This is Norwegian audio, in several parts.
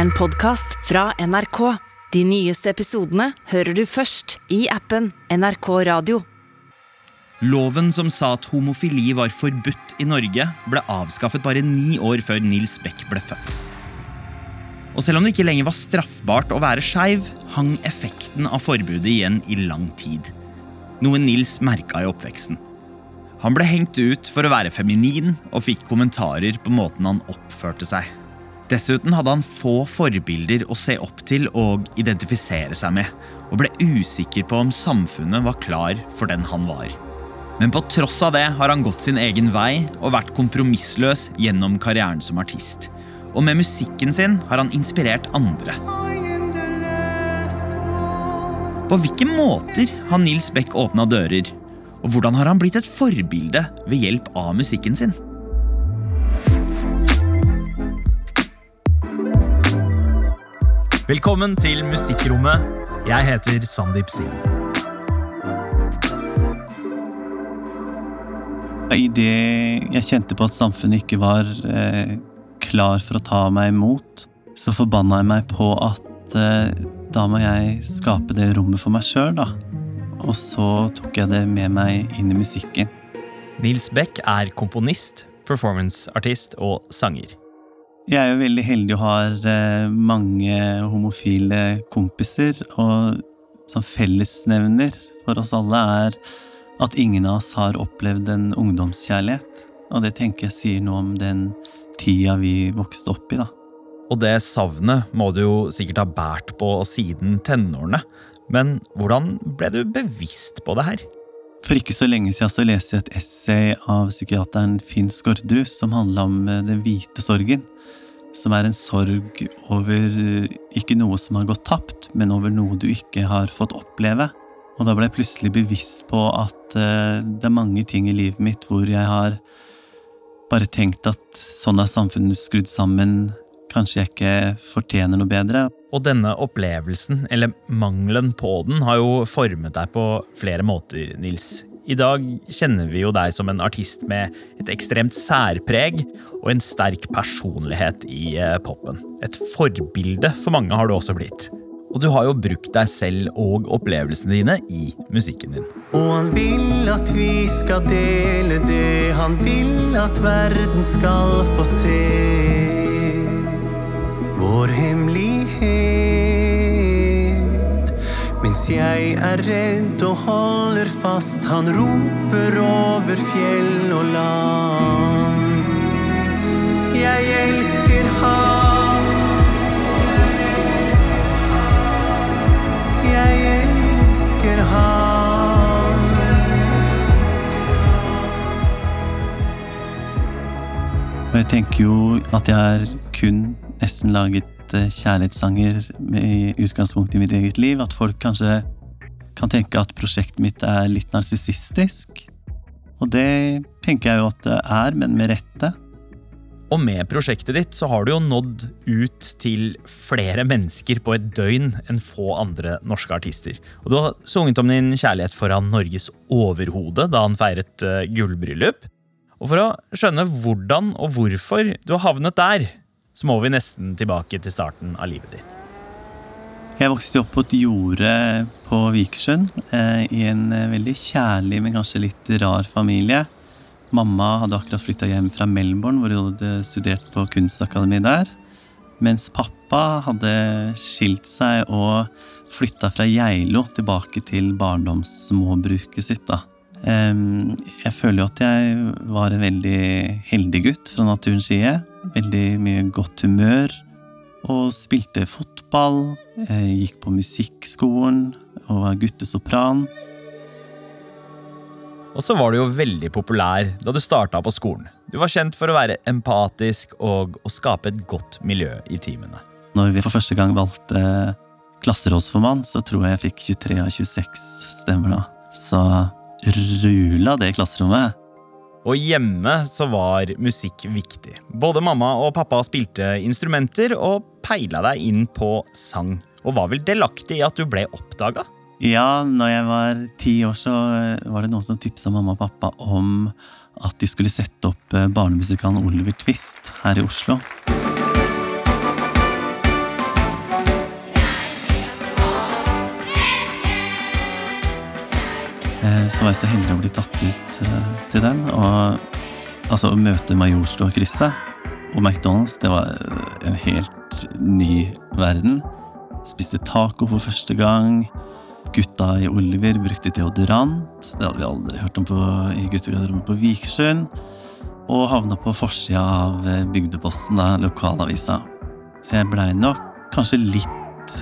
en podkast fra NRK. De nyeste episodene hører du først i appen NRK Radio. Loven som sa at homofili var forbudt i Norge, ble avskaffet bare ni år før Nils Beck ble født. Og selv om det ikke lenger var straffbart å være skeiv, hang effekten av forbudet igjen i lang tid. Noe Nils merka i oppveksten. Han ble hengt ut for å være feminin og fikk kommentarer på måten han oppførte seg. Dessuten hadde han få forbilder å se opp til og identifisere seg med, og ble usikker på om samfunnet var klar for den han var. Men på tross av det har han gått sin egen vei og vært kompromissløs gjennom karrieren som artist. Og med musikken sin har han inspirert andre. På hvilke måter har Nils Beck åpna dører? Og hvordan har han blitt et forbilde ved hjelp av musikken sin? Velkommen til Musikkrommet. Jeg heter Sandeep Singh. Idet jeg kjente på at samfunnet ikke var eh, klar for å ta meg imot, så forbanna jeg meg på at eh, da må jeg skape det rommet for meg sjøl, da. Og så tok jeg det med meg inn i musikken. Nils Beck er komponist, performanceartist og sanger. Jeg er jo veldig heldig og har eh, mange homofile kompiser, og som fellesnevner for oss alle er at ingen av oss har opplevd en ungdomskjærlighet. Og det tenker jeg sier noe om den tida vi vokste opp i, da. Og det savnet må du jo sikkert ha båret på siden tenårene. Men hvordan ble du bevisst på det her? For ikke så lenge siden så leste jeg et essay av psykiateren Finn Skårderud som handla om eh, den hvite sorgen. Som er en sorg over eh, ikke noe som har gått tapt, men over noe du ikke har fått oppleve. Og da ble jeg plutselig bevisst på at uh, det er mange ting i livet mitt hvor jeg har bare tenkt at sånn er samfunnet skrudd sammen, kanskje jeg ikke fortjener noe bedre. Og denne opplevelsen, eller mangelen på den, har jo formet deg på flere måter, Nils. I dag kjenner vi jo deg som en artist med et ekstremt særpreg og en sterk personlighet i eh, popen. Et forbilde for mange har du også blitt. Og du har jo brukt deg selv og opplevelsene dine i musikken din. Og han vil at vi skal dele det, han vil at verden skal få se vår hemmelighet. Mens jeg er redd og holder fast, han roper over fjell og land. Jeg elsker han. Jeg elsker han. Og jeg tenker jo at jeg har kun nesten laget eh, kjærlighetssanger i utgangspunkt i mitt eget liv. At folk kanskje kan tenke at prosjektet mitt er litt narsissistisk. Og det tenker jeg jo at det er, men med rette. Og med prosjektet ditt så har du jo nådd ut til flere mennesker på et døgn enn få andre norske artister. Og du har sunget om din kjærlighet foran Norges overhode da han feiret uh, gullbryllup. Og for å skjønne hvordan og hvorfor du har havnet der, så må vi nesten tilbake til starten av livet ditt. Jeg vokste opp på et jorde på Vikersund, eh, i en eh, veldig kjærlig, men kanskje litt rar familie. Mamma hadde akkurat flytta hjem fra Melbourne, hvor hun hadde studert på kunstakademi der. Mens pappa hadde skilt seg og flytta fra Geilo tilbake til barndomssmåbruket sitt. da. Jeg føler jo at jeg var en veldig heldig gutt fra naturens side. Veldig mye godt humør. Og spilte fotball, eh, gikk på musikkskolen og var guttesopran. Og så var du jo veldig populær da du starta på skolen. Du var kjent for å være empatisk og å skape et godt miljø i timene. Når vi for første gang valgte klasserådsformann, så tror jeg jeg fikk 23 av 26 stemmer da. Så rula det klasserommet. Og hjemme så var musikk viktig. Både mamma og pappa spilte instrumenter og peila deg inn på sang. Og var vel delaktig i at du ble oppdaga? Ja, når jeg var ti år, så var det noen som tipsa mamma og pappa om at de skulle sette opp eh, barnemusikalen Oliver Twist her i Oslo. Så var jeg så heldig å bli tatt ut eh, til den. Og altså å møte Majorstua-krysset og McDonald's, det var eh, en helt ny verden. Spiste taco for første gang. Gutta i Oliver brukte deodorant. Det hadde vi aldri hørt om på, i guttegarderoben på Vikersund. Og havna på forsida av eh, Bygdeposten, da, lokalavisa. Så jeg blei nok kanskje litt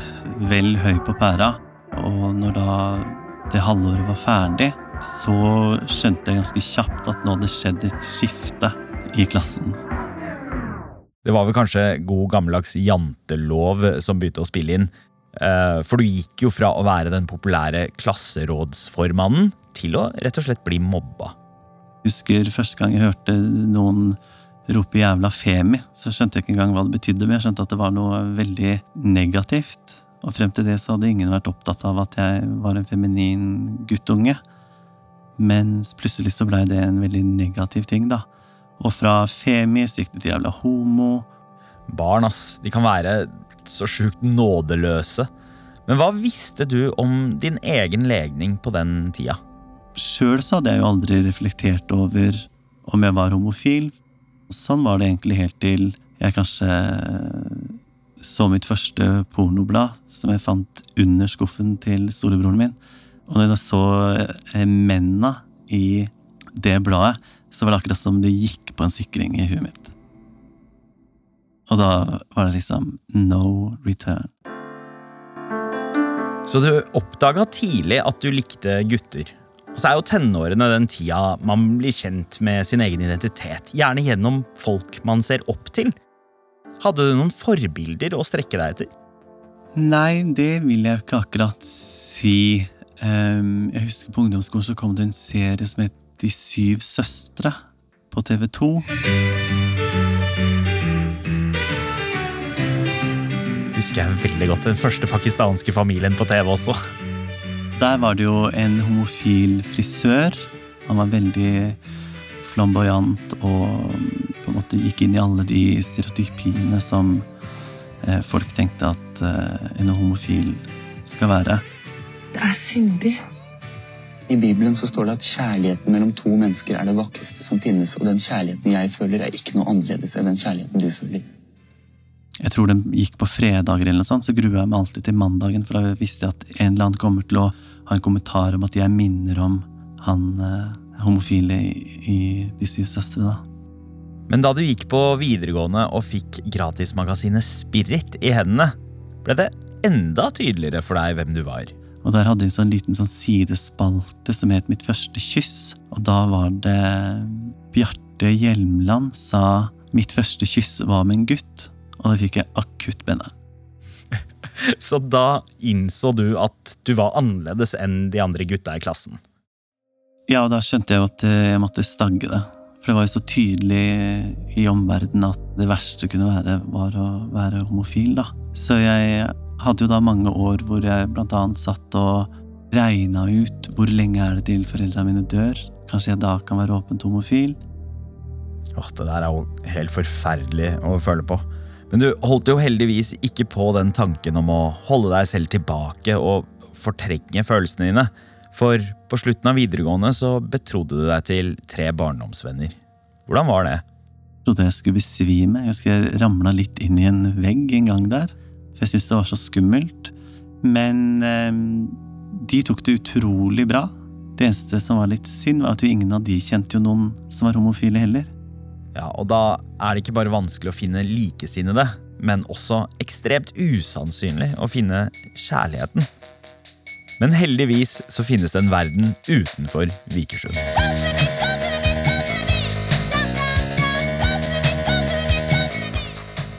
vel høy på pæra. Og når da det halvåret var ferdig, så skjønte jeg ganske kjapt at nå hadde skjedd et skifte i klassen. Det var vel kanskje god gammeldags jantelov som begynte å spille inn. Eh, for du gikk jo fra å være den populære klasserådsformannen til å rett og slett bli mobba. Jeg husker første gang jeg hørte noen rope 'jævla Femi', så skjønte jeg ikke engang hva det betydde, men jeg skjønte at det var noe veldig negativt. Og frem til det så hadde ingen vært opptatt av at jeg var en feminin guttunge. Mens plutselig så blei det en veldig negativ ting, da. Og fra femi så gikk det til jævla homo. Barn, ass. De kan være så sjukt nådeløse. Men hva visste du om din egen legning på den tida? Sjøl så hadde jeg jo aldri reflektert over om jeg var homofil. Sånn var det egentlig helt til jeg kanskje så mitt første pornoblad, som jeg fant under skuffen til storebroren min. Og når jeg da så eh, mennene i det bladet, så var det akkurat som det gikk på en sikring i huet mitt. Og da var det liksom no return. Så du oppdaga tidlig at du likte gutter. Og så er jo tenårene den tida man blir kjent med sin egen identitet. Gjerne gjennom folk man ser opp til. Hadde du noen forbilder å strekke deg etter? Nei, det vil jeg ikke akkurat si. Um, jeg husker På ungdomsskolen så kom det en serie som het De syv søstre på TV2. Husker jeg veldig godt Den første pakistanske familien på TV også. Der var det jo en homofil frisør. Han var veldig flamboyant og måte gikk inn i alle de stereotypiene som eh, folk tenkte at eh, en homofil skal være. Det er syndig. I Bibelen så står det at kjærligheten mellom to mennesker er det vakreste som finnes, og den kjærligheten jeg føler, er ikke noe annerledes enn den kjærligheten du føler. Jeg tror den gikk på fredager, eller noe sånt, så grua jeg meg alltid til mandagen, for da visste jeg at en eller annen kommer til å ha en kommentar om at jeg minner om han eh, homofile i, i De syv søstre. da. Men da du gikk på videregående og fikk gratismagasinet Spirit i hendene, ble det enda tydeligere for deg hvem du var. Og der hadde en sånn liten sånn sidespalte som het Mitt første kyss. Og da var det Bjarte Hjelmland sa Mitt første kyss var med en gutt. Og da fikk jeg akutt benne. Så da innså du at du var annerledes enn de andre gutta i klassen. Ja, og da skjønte jeg at eh, jeg måtte stagge det. For det var jo så tydelig i omverdenen at det verste kunne være, var å være homofil, da. Så jeg hadde jo da mange år hvor jeg blant annet satt og regna ut hvor lenge er det til foreldrene mine dør. Kanskje jeg da kan være åpent homofil. Åh, Det der er jo helt forferdelig å føle på. Men du holdt jo heldigvis ikke på den tanken om å holde deg selv tilbake og fortrenge følelsene dine. For på slutten av videregående så betrodde du deg til tre barndomsvenner. Hvordan var det? Jeg trodde jeg skulle besvime. Jeg husker jeg ramla litt inn i en vegg en gang der. For jeg syntes det var så skummelt. Men eh, de tok det utrolig bra. Det eneste som var litt synd, var at jo ingen av de kjente jo noen som var homofile heller. Ja, Og da er det ikke bare vanskelig å finne likesinnede, men også ekstremt usannsynlig å finne kjærligheten. Men heldigvis så finnes det en verden utenfor Vikersund.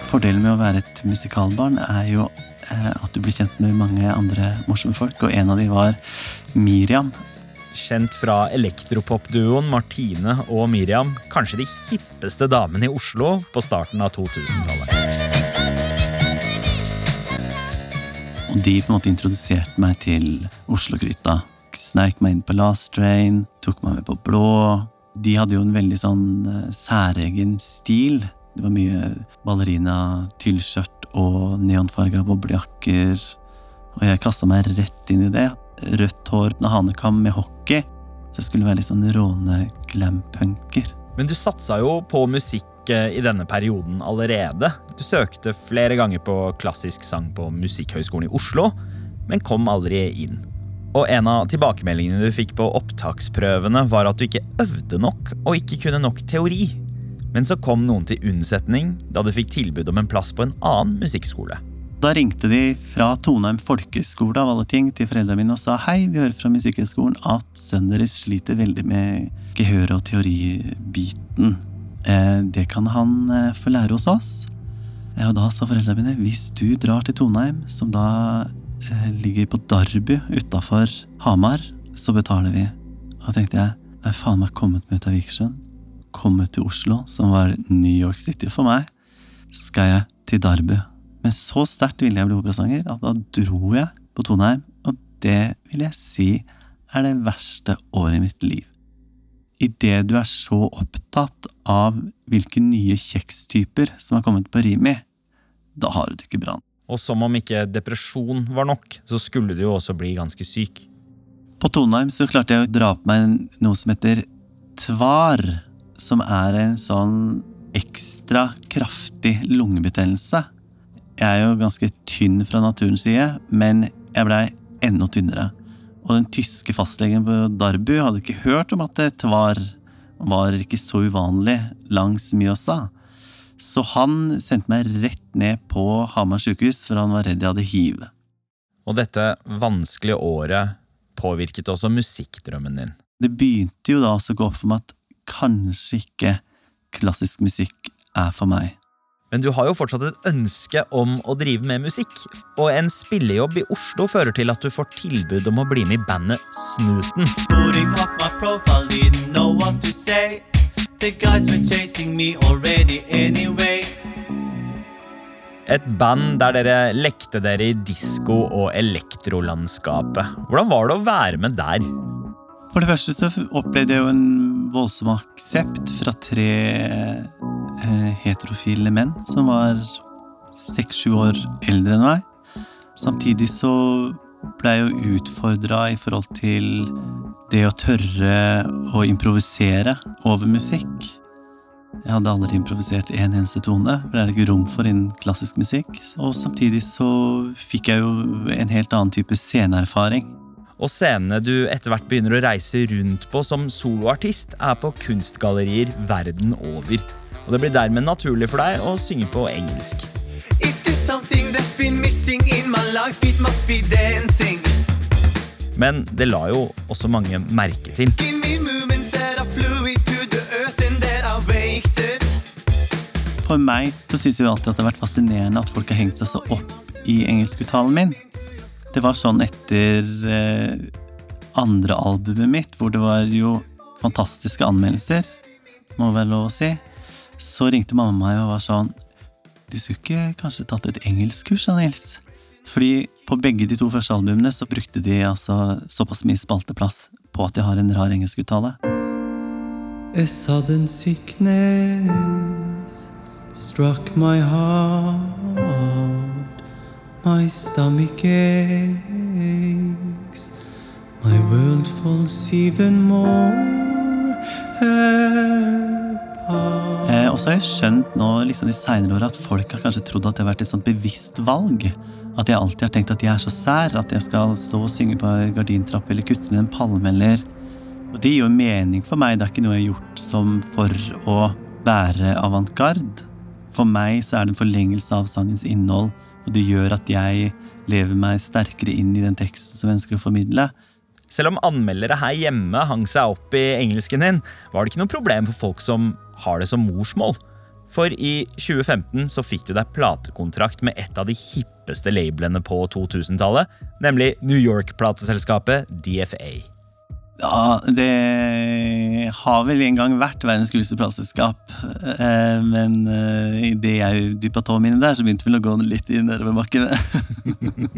Fordelen med å være et musikalbarn er jo eh, at du blir kjent med mange andre morsomme folk, og en av de var Miriam. Kjent fra elektropopduoen Martine og Miriam, kanskje de hippeste damene i Oslo på starten av 2000-tallet. Og de på en måte introduserte meg til Oslo-gryta. Sneik meg inn på Last Train, tok meg med på Blå. De hadde jo en veldig sånn eh, særegen stil. Det var mye ballerina, tyllskjørt og neonfarga boblejakker. Og jeg kasta meg rett inn i det. Rødt hår, hanekam med hockey. Så jeg skulle være litt sånn råne glam-punker. Men du satsa jo på musikk i denne perioden allerede. Du søkte flere ganger på klassisk sang på Musikkhøgskolen i Oslo, men kom aldri inn. Og en av tilbakemeldingene du fikk på opptaksprøvene, var at du ikke øvde nok og ikke kunne nok teori. Men så kom noen til unnsetning da du fikk tilbud om en plass på en annen musikkskole. Da ringte de fra Tonheim folkeskole av alle ting til foreldrene mine og sa hei, vi hører fra Musikkhøgskolen at sønnen deres sliter veldig med gehør- og teoribiten. Eh, det kan han eh, få lære hos oss. Eh, og da sa foreldrene mine hvis du drar til Tonheim, som da ligger på Darby utafor Hamar, så betaler vi. Da tenkte jeg jeg faen meg kommet meg ut av Vikersund. Kommet til Oslo, som var New York City for meg. Skal jeg til Darby. Men så sterkt ville jeg bli operasanger at da dro jeg på Tonheim, og det vil jeg si er det verste året i mitt liv. Idet du er så opptatt av hvilke nye kjekstyper som har kommet på Rimi, da har du det ikke bra. Og som om ikke depresjon var nok, så skulle du jo også bli ganske syk. På Toneheim så klarte jeg å dra på meg noe som heter tvar, som er en sånn ekstra kraftig lungebetennelse. Jeg er jo ganske tynn fra naturens side, men jeg blei enda tynnere. Og den tyske fastlegen på Darbu hadde ikke hørt om at det var ikke så uvanlig langs Mjøsa. Så han sendte meg rett ned på Hamar sykehus, for han var redd jeg hadde hiv. Og dette vanskelige året påvirket også musikkdrømmen din. Det begynte jo da å gå opp for meg at kanskje ikke klassisk musikk er for meg. Men du har jo fortsatt et ønske om å drive med musikk, og en spillejobb i Oslo fører til at du får tilbud om å bli med i bandet Snuten. Putting up my profile, didn't know what to say. The guys were chasing me already anyway. Et band der dere lekte dere i disko- og elektrolandskapet. Hvordan var det å være med der? For det første så opplevde jeg jo en voldsom aksept fra tre heterofile menn som var seks-sju år eldre enn meg. Samtidig så ble jeg jo utfordra i forhold til det å tørre å improvisere over musikk. Jeg hadde aldri improvisert en eneste tone, for det er ikke rom for innen klassisk musikk. Og samtidig så fikk jeg jo en helt annen type sceneerfaring. Og scenene du etter hvert begynner å reise rundt på som soloartist, er på kunstgallerier verden over. Og det blir dermed naturlig for deg å synge på engelsk. Men det la jo også mange merke til. For meg så syns jeg alltid at det har vært fascinerende at folk har hengt seg så opp i engelskuttalen min. Det var sånn etter eh, andre albumet mitt, hvor det var jo fantastiske anmeldelser, må vel lov å si. Så ringte mamma meg og var sånn Du skulle ikke kanskje tatt et engelskkurs, da, Nils? Fordi på begge de to første albumene så brukte de altså såpass mye spalteplass på at de har en rar engelskuttale. A sudden sickness struck my heart. My stomach aches. My world falls even more apart. Eh, og så har jeg skjønt nå liksom de senere åra at folk har kanskje trodd at det har vært et sånt bevisst valg. At jeg alltid har tenkt at jeg er så sær at jeg skal stå og synge på ei gardintrapp eller kutte ned en palme eller Og det gir jo mening for meg. Det er ikke noe jeg har gjort som for å være avantgarde. For meg så er det en forlengelse av sangens innhold, og det gjør at jeg lever meg sterkere inn i den teksten som jeg ønsker å formidle. Selv om anmeldere her hjemme hang seg opp i engelsken din, var det ikke noe problem for folk som har det som morsmål. For i 2015 så fikk du deg platekontrakt med et av de hippeste labelene på 2000-tallet, nemlig New York-plateselskapet DFA. Ja, det har vel en gang vært verdens kuleste plateselskap. Eh, men eh, idet jeg dyppa tåa mine der, så begynte vel å gå litt i nedoverbakkene.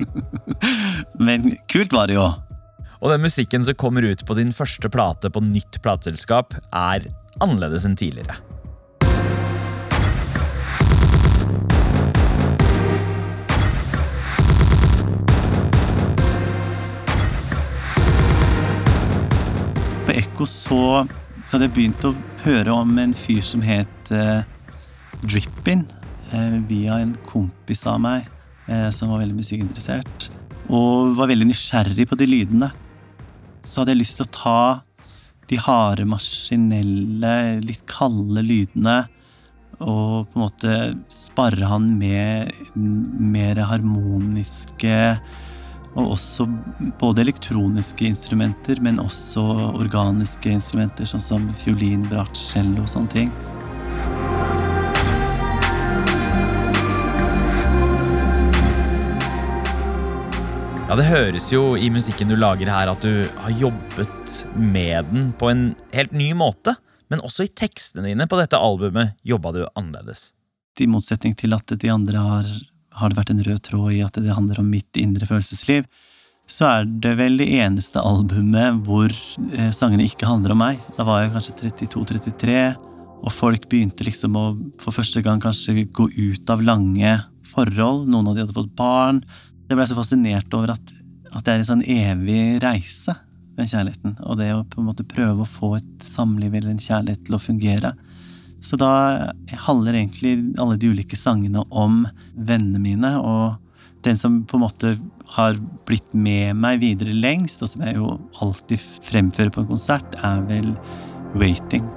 men kult var det jo. Og den musikken som kommer ut på din første plate på nytt plateselskap, er annerledes enn tidligere. På Ekko så, så hadde jeg begynt å høre om en fyr som het eh, Drippin, eh, via en kompis av meg eh, som var veldig musikkinteressert. Og var veldig nysgjerrig på de lydene. Så hadde jeg lyst til å ta de harde, maskinelle, litt kalde lydene og på en måte sparre han med mer harmoniske og også både elektroniske instrumenter, men også organiske instrumenter, sånn som fiolin, bratscello og sånne ting. Ja, Det høres jo i musikken du lager her at du har jobbet med den på en helt ny måte. Men også i tekstene dine på dette albumet jobba du annerledes. I motsetning til at de andre har, har det vært en rød tråd i at det handler om mitt indre følelsesliv, så er det vel det eneste albumet hvor eh, sangene ikke handler om meg. Da var jeg kanskje 32-33, og folk begynte liksom å for første gang kanskje gå ut av lange forhold. Noen av de hadde fått barn. Jeg ble så fascinert over at, at det er en sånn evig reise, den kjærligheten. Og det å på en måte prøve å få et samliv eller en kjærlighet til å fungere. Så da handler egentlig alle de ulike sangene om vennene mine, og den som på en måte har blitt med meg videre lengst, og som jeg jo alltid fremfører på en konsert, er vel Waiting.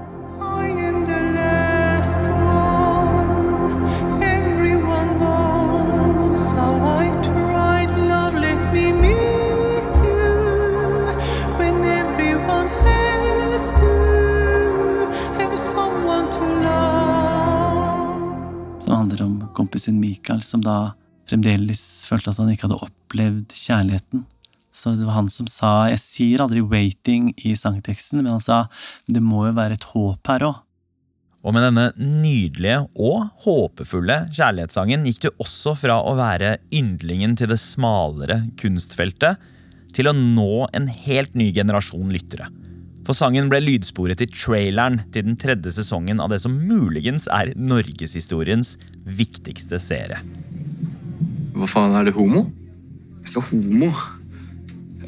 Om kompisen Mikael, som da fremdeles følte at han ikke hadde opplevd kjærligheten. Så det var han som sa Jeg sier aldri 'waiting' i sangteksten, men han sa det må jo være et håp her òg. Og med denne nydelige og håpefulle kjærlighetssangen gikk du også fra å være yndlingen til det smalere kunstfeltet til å nå en helt ny generasjon lyttere. For sangen ble lydsporet til traileren til den tredje sesongen av det som muligens er norgeshistoriens viktigste serie. Hva faen, er det homo? Jeg er ikke homo.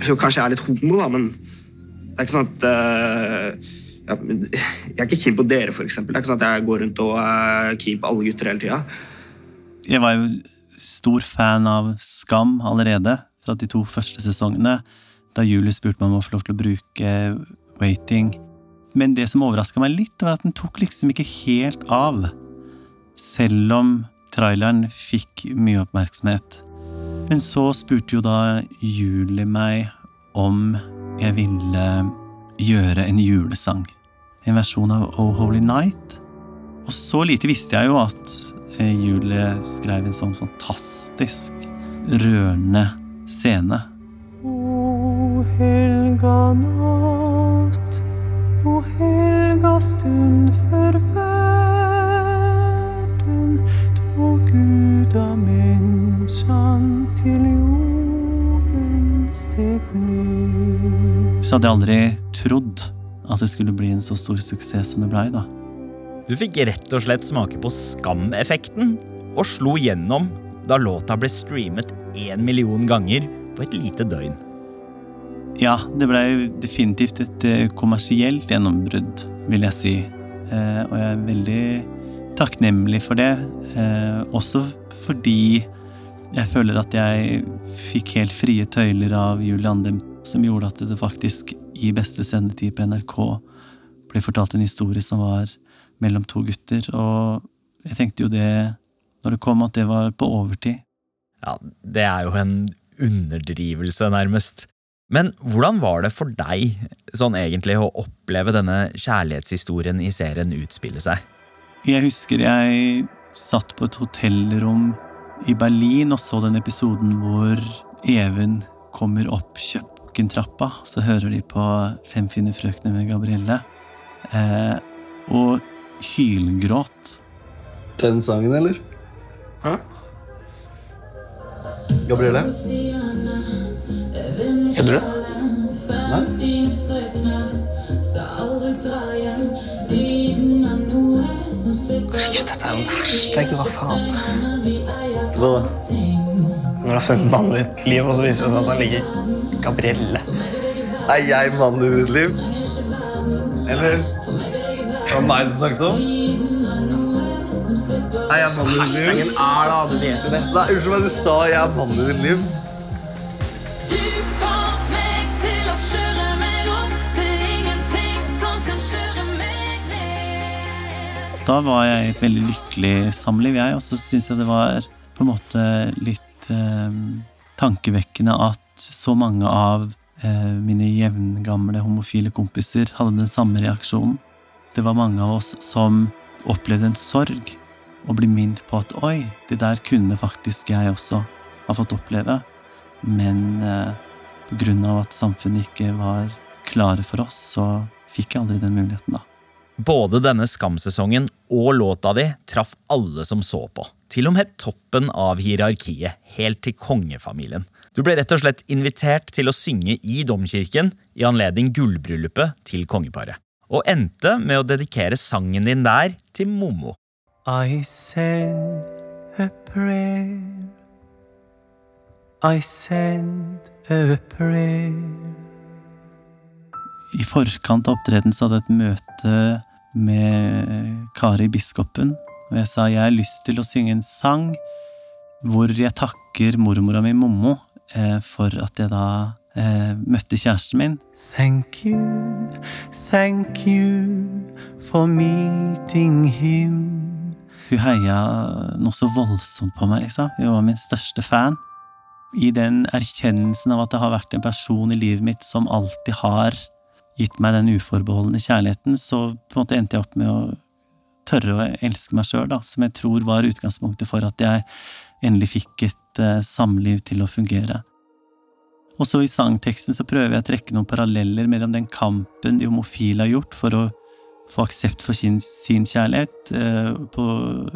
Jo, kanskje jeg er litt homo, da, men det er ikke sånn at uh, ja, men Jeg er ikke keen på dere, for eksempel. Det er ikke sånn at jeg går rundt og er keen på alle gutter hele tida. Jeg var jo stor fan av Skam allerede, fra de to første sesongene, da Julie spurte meg om å få lov til å bruke Waiting. Men det som overraska meg litt, var at den tok liksom ikke helt av. Selv om traileren fikk mye oppmerksomhet. Men så spurte jo da Julie meg om jeg ville gjøre en julesang. En versjon av Oh Holy Night. Og så lite visste jeg jo at eh, Julie skrev en sånn fantastisk rørende scene. O helga natt, o helga stund for verden, då Gud av människan til jorden steg ned. Så hadde jeg aldri trodd at det skulle bli en så stor suksess som det blei, da. Du fikk rett og slett smake på skameffekten og slo gjennom da låta ble streamet én million ganger på et lite døgn. Ja, det blei definitivt et eh, kommersielt gjennombrudd, vil jeg si. Eh, og jeg er veldig takknemlig for det. Eh, også fordi jeg føler at jeg fikk helt frie tøyler av Julie Andem, som gjorde at det faktisk i beste sendetid på NRK ble fortalt en historie som var mellom to gutter. Og jeg tenkte jo det, når det kom, at det var på overtid. Ja, det er jo en underdrivelse, nærmest. Men hvordan var det for deg sånn egentlig å oppleve denne kjærlighetshistorien i serien utspille seg? Jeg husker jeg satt på et hotellrom i Berlin og så den episoden hvor Even kommer opp kjøkkentrappa. Så hører de på Fem fine frøkner med Gabrielle. Eh, og hylgråt. Den sangen, eller? Hæ? Gabrielle? Kødder du? Herregud, dette er jo det verste. Hva faen? Hva da? Når du har funnet mannen i ditt liv, og så viser det seg at han ligger Gabrielle. Er jeg mannen i ditt liv? Eller Det var meg du snakket om. Er jeg mannen i ditt liv? Hashtagen er da, du vet jo det. Nei, Unnskyld meg, du sa jeg er mannen i ditt liv. Da var jeg i et veldig lykkelig samliv, jeg. Og så syns jeg det var på en måte litt eh, tankevekkende at så mange av eh, mine jevngamle homofile kompiser hadde den samme reaksjonen. Det var mange av oss som opplevde en sorg og ble minnet på at oi, det der kunne faktisk jeg også ha fått oppleve. Men eh, på grunn av at samfunnet ikke var klare for oss, så fikk jeg aldri den muligheten, da. Både denne skamsesongen og låta di traff alle som så på. Til og med toppen av hierarkiet, helt til kongefamilien. Du ble rett og slett invitert til å synge i domkirken i anledning gullbryllupet til kongeparet. Og endte med å dedikere sangen din der til Mommo. I send a prayer. I send a prayer. I forkant av opptreden så hadde jeg et møte med Kari biskopen. Og jeg sa jeg har lyst til å synge en sang hvor jeg takker mormora mi Mommo eh, for at jeg da eh, møtte kjæresten min. Thank you, thank you for meeting him. Hun heia noe så voldsomt på meg, liksom. Hun var min største fan. I den erkjennelsen av at det har vært en person i livet mitt som alltid har gitt meg den uforbeholdne kjærligheten, så på en måte endte jeg opp med å tørre å elske meg sjøl, som jeg tror var utgangspunktet for at jeg endelig fikk et uh, samliv til å fungere. Og så i sangteksten så prøver jeg å trekke noen paralleller mellom den kampen de homofile har gjort for å få aksept for sin, sin kjærlighet, uh, på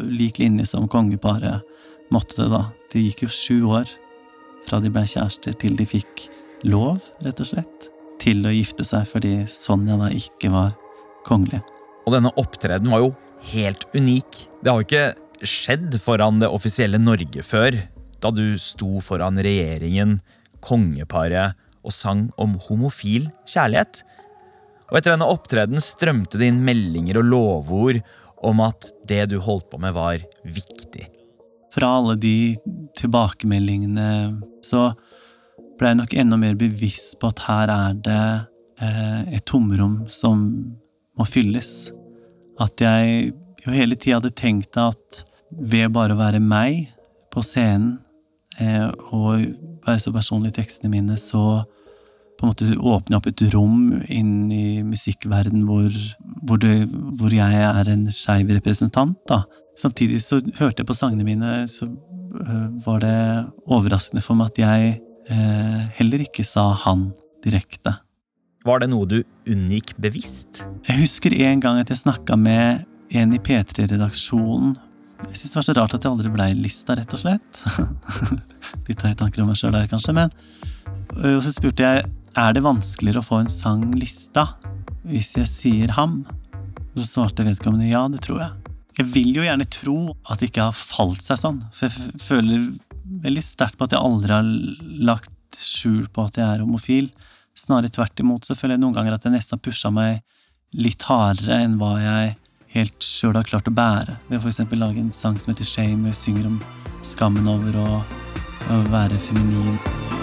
lik linje som kongeparet måtte det, da. Det gikk jo sju år fra de ble kjærester til de fikk lov, rett og slett, til å gifte seg fordi Sonja da ikke var kongelig. Og denne opptredenen var jo helt unik. Det har jo ikke skjedd foran det offisielle Norge før, da du sto foran regjeringen, kongeparet og sang om homofil kjærlighet. Og etter denne opptredenen strømte det inn meldinger og lovord om at det du holdt på med, var viktig. Fra alle de tilbakemeldingene så ble jeg nok enda mer bevisst på at her er det eh, et tomrom som må fylles. At jeg jo hele tida hadde tenkt at ved bare å være meg på scenen eh, og være så personlig i tekstene mine, så på en måte åpne opp et rom inn i musikkverden hvor, hvor, hvor jeg er en skeiv representant. da. Samtidig så hørte jeg på sangene mine, så øh, var det overraskende for meg at jeg heller ikke sa han direkte. Var det noe du unngikk bevisst? Jeg husker en gang at jeg snakka med en i P3-redaksjonen. Jeg syns det var så rart at jeg aldri blei lista, rett og slett. Litt høye tanker om meg sjøl der, kanskje, men Og så spurte jeg er det vanskeligere å få en sang lista hvis jeg sier ham. Så svarte vedkommende ja, det tror jeg. Jeg vil jo gjerne tro at det ikke har falt seg sånn, for jeg føler veldig sterkt på at jeg aldri har lagt skjul på at jeg er homofil. Snarere tvert imot så føler jeg noen ganger at jeg nesten har pusha meg litt hardere enn hva jeg helt sjøl har klart å bære. Ved f.eks. lage en sang som heter Shame, hvor jeg synger om skammen over å, å være feminin.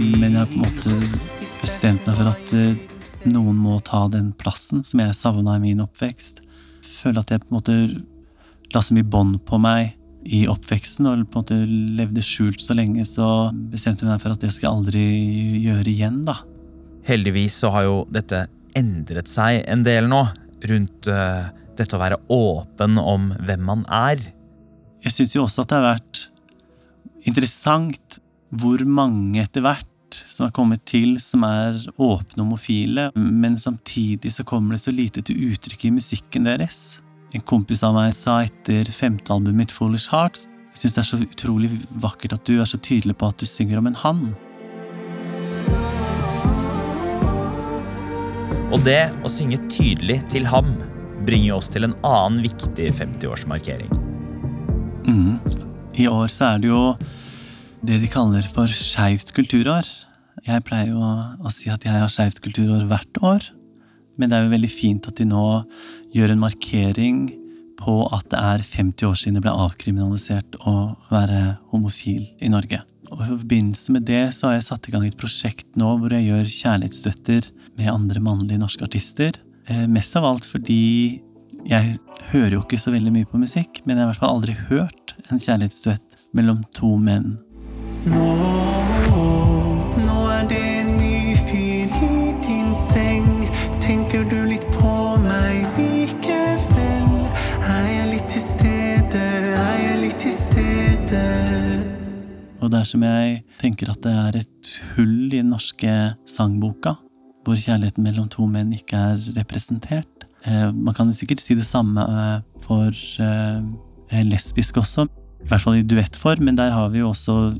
Men jeg har på en måte bestemt meg for at eh, noen må ta den plassen som jeg savna i min oppvekst. Føler at jeg på en måte la så mye bånd på meg i oppveksten og på en måte levde skjult så lenge, så bestemte jeg meg for at det skal jeg aldri gjøre igjen, da. Heldigvis så har jo dette endret seg en del nå, rundt uh, dette å være åpen om hvem man er. Jeg syns jo også at det har vært interessant hvor mange etter hvert som har kommet til som er åpne homofile, men samtidig så kommer det så lite til uttrykk i musikken deres. En kompis av meg sa etter femte albumet mitt, Foolish Hearts, Jeg syns det er så utrolig vakkert at du er så tydelig på at du synger om en han. Og det å synge tydelig til ham bringer oss til en annen viktig 50-årsmarkering. Mm. I år så er det jo det de kaller for skeivt kulturår. Jeg pleier jo å, si at jeg har skeivt kulturår hvert år. Men det er jo veldig fint at de nå gjør en markering på at det er 50 år siden det ble avkriminalisert å være homofil i Norge. Og I forbindelse med det så har jeg satt i gang et prosjekt nå hvor jeg gjør kjærlighetsduetter med andre mannlige norske artister. Eh, mest av alt fordi jeg hører jo ikke så veldig mye på musikk, men jeg har i hvert fall aldri hørt en kjærlighetsduett mellom to menn. Nå, nå er det en ny fyr i din seng. Tenker du litt på meg likevel? Er jeg litt til stede? Er jeg litt til stede? Og dersom jeg tenker at det er et hull i den norske sangboka, hvor kjærligheten mellom to menn ikke er representert eh, Man kan sikkert si det samme eh, for eh, lesbisk også, i hvert fall i duettform, men der har vi jo også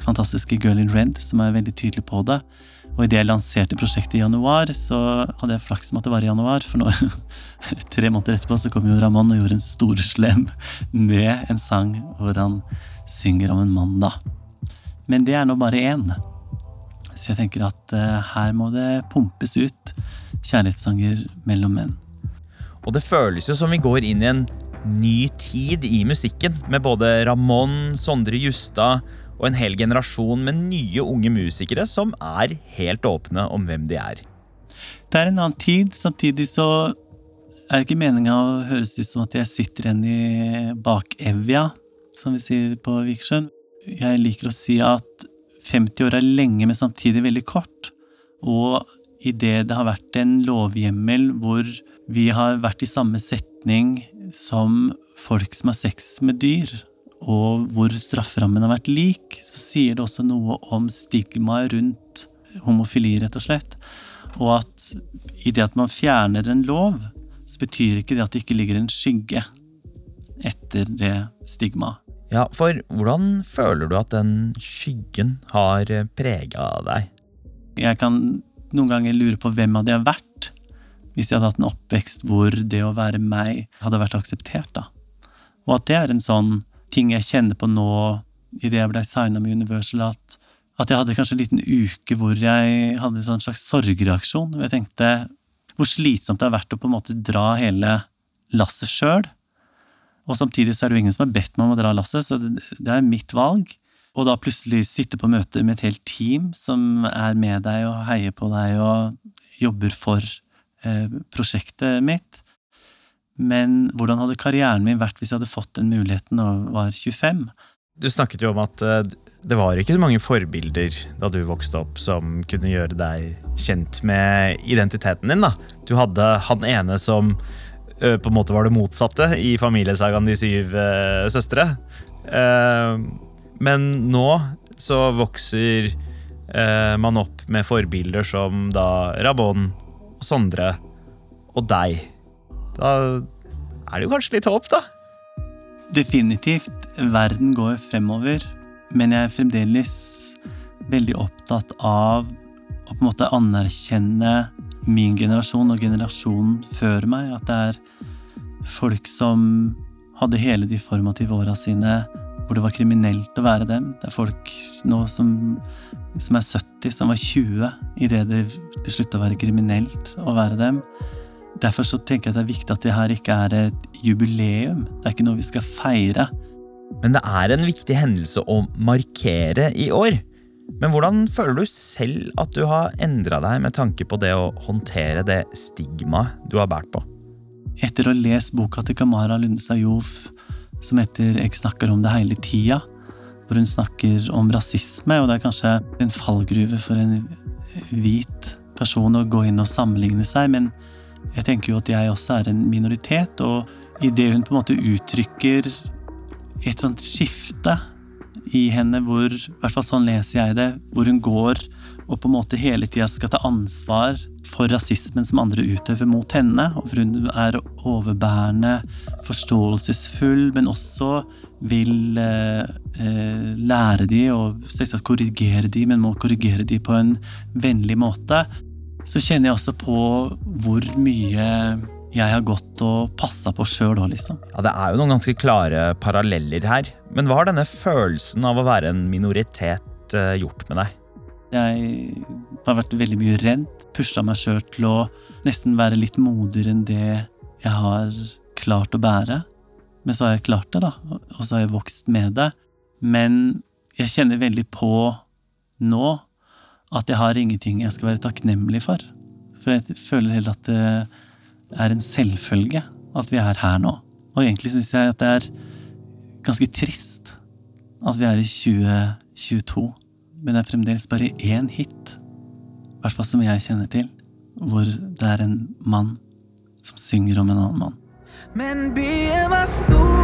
fantastiske Girl in Red, som er veldig tydelig på det. Og idet jeg lanserte prosjektet i januar, så hadde jeg flaks med at det var i januar, for nå, tre måneder etterpå så kom jo Ramón og gjorde en storslem med en sang hvor han synger om en mann, da. Men det er nå bare én. Så jeg tenker at eh, her må det pumpes ut kjærlighetssanger mellom menn. Og det føles jo som vi går inn i en ny tid i musikken, med både Ramón, Sondre Justad og en hel generasjon med nye unge musikere som er helt åpne om hvem de er. Det er en annen tid, samtidig så er det ikke meninga å høres ut som at jeg sitter igjen i bakevja, som vi sier på Vikersund. Jeg liker å si at 50 år er lenge, men samtidig veldig kort. Og idet det har vært en lovhjemmel hvor vi har vært i samme setning som folk som har sex med dyr, og hvor strafferammen har vært lik, så sier det også noe om stigmaet rundt homofili, rett og slett. Og at i det at man fjerner en lov, så betyr ikke det at det ikke ligger en skygge etter det stigmaet. Ja, for hvordan føler du at den skyggen har prega deg? Jeg kan noen ganger lure på hvem hadde jeg vært hvis jeg hadde hatt en oppvekst hvor det å være meg hadde vært akseptert. da. Og at det er en sånn ting jeg kjenner på nå idet jeg ble signa med Universal, at, at jeg hadde kanskje en liten uke hvor jeg hadde en sånn slags sorgreaksjon. Hvor jeg tenkte hvor slitsomt det har vært å på en måte dra hele lasset sjøl. Og samtidig så er det jo ingen som har bedt meg om å dra lasset, så det, er mitt valg. Og da plutselig sitte på møte med et helt team som er med deg og heier på deg og jobber for eh, prosjektet mitt. Men hvordan hadde karrieren min vært hvis jeg hadde fått den muligheten og var 25? Du snakket jo om at eh, det var ikke så mange forbilder da du vokste opp som kunne gjøre deg kjent med identiteten din. da. Du hadde han ene som på en måte var det motsatte i familiesagaen De syv eh, søstre. Eh, men nå så vokser eh, man opp med forbilder som da Rabon Sondre og deg. Da er det jo kanskje litt håp, da. Definitivt. Verden går fremover. Men jeg er fremdeles veldig opptatt av å på en måte anerkjenne min generasjon og generasjonen før meg. At det er folk som hadde hele de formative åra sine hvor det var kriminelt å være dem. Det er folk nå som, som er 70, som var 20 idet det, det slutta å være kriminelt å være dem. Derfor så tenker jeg det er viktig at det her ikke er et jubileum. Det er ikke noe vi skal feire. Men det er en viktig hendelse å markere i år. Men hvordan føler du selv at du har endra deg med tanke på det å håndtere det stigmaet du har båret på? Etter å ha lest boka til Kamara Lundesa Jof som heter 'Jeg snakker om det hele tida', hvor hun snakker om rasisme, og det er kanskje en fallgruve for en hvit person å gå inn og sammenligne seg, men jeg tenker jo at jeg også er en minoritet, og idet hun på en måte uttrykker et sånt skifte i henne hvor, i hvert fall sånn leser jeg det, hvor hun går og på en måte hele tida skal ta ansvar for rasismen som andre utøver mot henne. Og for hun er overbærende, forståelsesfull, men også vil eh, eh, lære de og selvsagt korrigere de, men må korrigere de på en vennlig måte. Så kjenner jeg også på hvor mye jeg har gått og passa på sjøl òg, liksom. Ja, Det er jo noen ganske klare paralleller her. Men hva har denne følelsen av å være en minoritet eh, gjort med deg? Jeg har vært veldig mye redd. Pusha meg sjøl til å nesten være litt modigere enn det jeg har klart å bære. Men så har jeg klart det, da, og så har jeg vokst med det. Men jeg kjenner veldig på nå at jeg har ingenting jeg skal være takknemlig for. For jeg føler heller at det er en selvfølge at vi er her nå. Og egentlig syns jeg at det er ganske trist at vi er i 2022 men det er fremdeles bare én hit, i hvert fall som jeg kjenner til, hvor det er en mann som synger om en annen mann. Men byen var stor,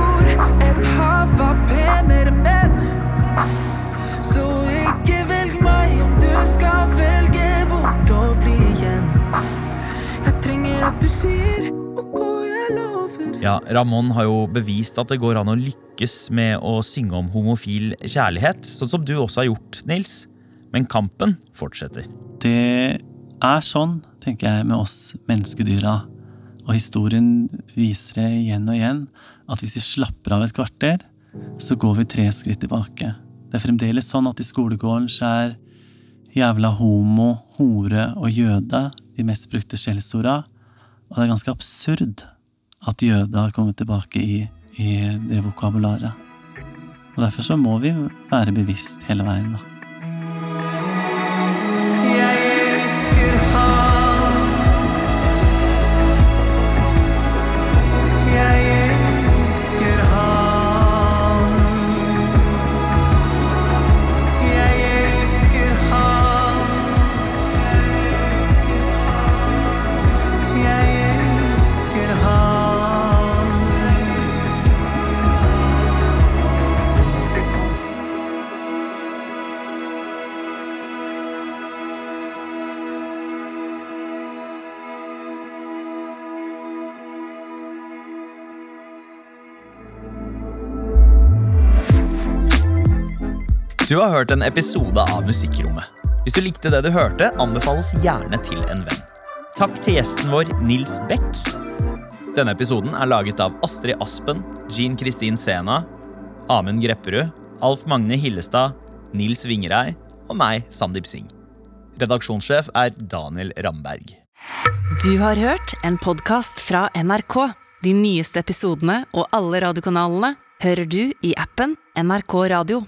Ja, Ramón har jo bevist at det går an å lykkes med å synge om homofil kjærlighet, sånn som du også har gjort, Nils. Men kampen fortsetter. Det er sånn, tenker jeg, med oss menneskedyra. Og historien viser det igjen og igjen, at hvis vi slapper av et kvarter, så går vi tre skritt tilbake. Det er fremdeles sånn at i skolegården så er jævla homo, hore og jøde de mest brukte skjellsorda. Og det er ganske absurd at jøde har kommet tilbake i, i det vokabularet. Og derfor så må vi være bevisst hele veien, da. Du har hørt en episode av Musikkrommet. Hvis du likte det du hørte, anbefal oss gjerne til en venn. Takk til gjesten vår, Nils Beck. Denne episoden er laget av Astrid Aspen, Jean Kristin Sena, Amund Grepperud, Alf Magne Hillestad, Nils Vingerei og meg, Sandeep Singh. Redaksjonssjef er Daniel Ramberg. Du har hørt en podkast fra NRK. De nyeste episodene og alle radiokanalene hører du i appen NRK Radio.